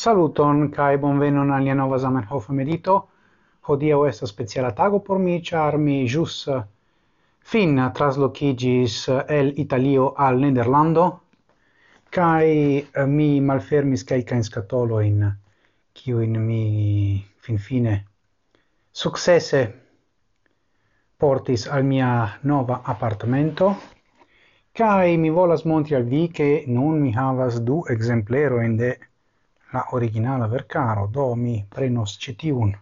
Saluton kai bonvenon al nia nova Zamenhof medito. Hodiaŭ estas speciala tago por mi ĉar mi ĵus eh, fin traslokiĝis eh, el Italio al Nederlando kaj eh, mi malfermis kelkajn skatolojn kiujn mi finfine sukcese portis al mia nova apartamento Kai mi volas montri al vi che nun mi havas du ekzemplerojn de la originala vercaro, do mi prenos citiun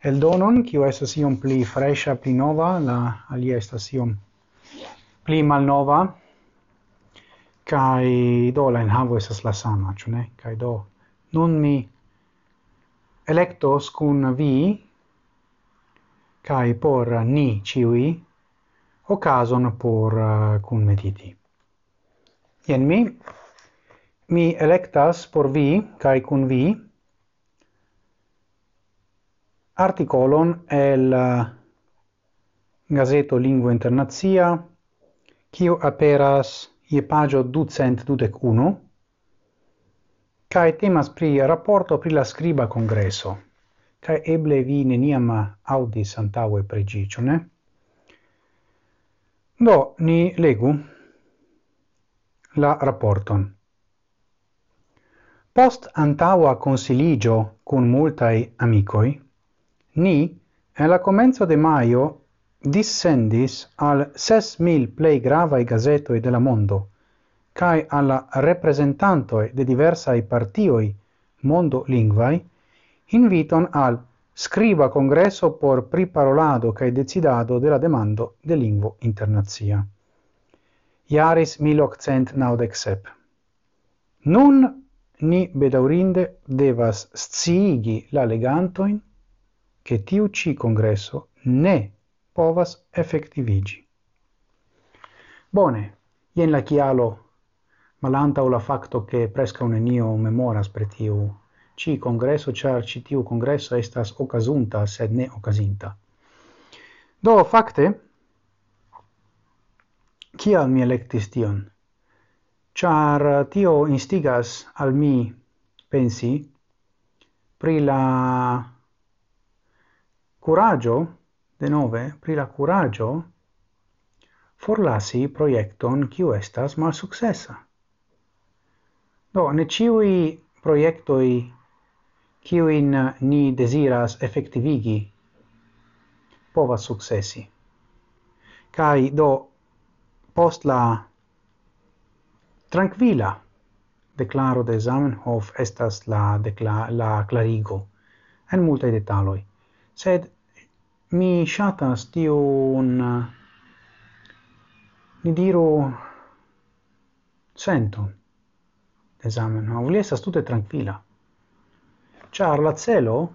eldonon, kiu estas iom pli fresha, pli nova, la alia estas iom pli malnova, kai do la enhavo estas la sama, ĉu ne? kai do nun mi electos cun vi kai por ni ciui ocason por eh, uh, cun mediti. Ien mi mi electas por vi, kai cun vi, articolon el uh, Gazeto Lingua Internazia, kiu aperas je pagio 221, kai temas pri rapporto pri la scriba congresso, kai eble vi neniam audis antaue pregicione? Do, ni legu la rapporton. Post antaua consiligio cun multae amicoi, ni, en la comenzo de maio, dissendis al ses mil plei gravae gazetoi de la mondo, cae alla representantoi de diversae partioi mondo lingvai, inviton al scriba congresso por priparolado cae decidado de la demando de lingvo internazia. Iaris 1897. Nun ni bedaurinde devas sciigi la legantoin che tiu ci congresso ne povas effectivigi. Bone, jen la chialo malanta o la facto che presca un enio memoras per tiu ci congresso, char ci tiu congresso estas ocasunta, sed ne ocasinta. Do, facte, kial mi electis tion? char tio instigas al mi pensi pri la curaggio de nove pri la curaggio forlasi proiecton kiu estas malsuccessa. Do ne ciui proiectoi kiuin ni desiras effectivigi povas successi. Kai do post la Tranquila declaro de Zamenhof estas la decla la clarigo en multaj detaloi Sed mi tiu tiun ni diru senton de Zamenhof. Li estas tute trankvila. char la celo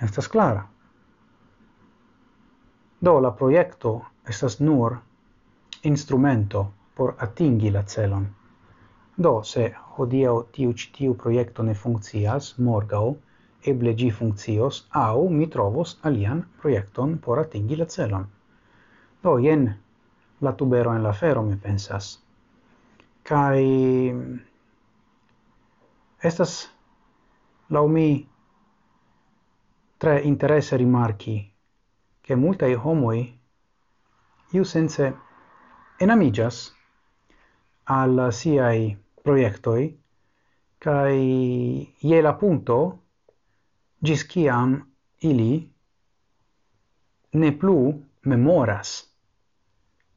estas clara Do la proiecto estas nur instrumento por atingi la celon. Do, se hodiaŭ tiu ĉi tiu proiecto ne funccias, morgau, eble gi funccios, au mi trovos alian proiecton por atingi la celon. Do, jen la tubero en la fero, mi pensas. Kai estas lau mi tre interesse rimarchi che multae homoi iu sense enamigas al siai proiectoi kai ie la punto gis kiam ili ne plu memoras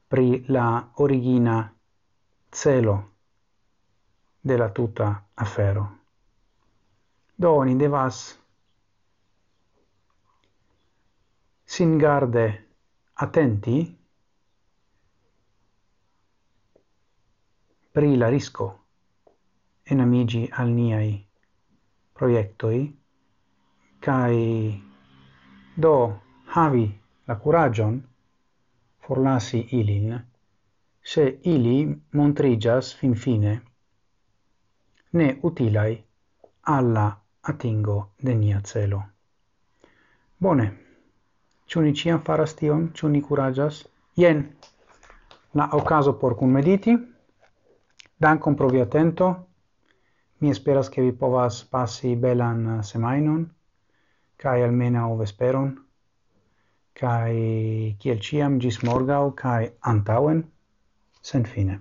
pri la origina celo de la tuta afero. Do ni devas singarde attenti, pri la risco enamigi al niai proiectoi kai do havi la curagion forlasi ilin se ili montrigas fin fine ne utilai alla atingo de nia celo. Bone, ciu ni ciam faras tion, ciu ni curagias? Ien, la ocaso por cum mediti, Dankon pro via atento. Mi esperas che vi povas passi belan eh, semainon, cae almena o vesperon cae kiel ciam gis morgau, cae antauen, sen fine.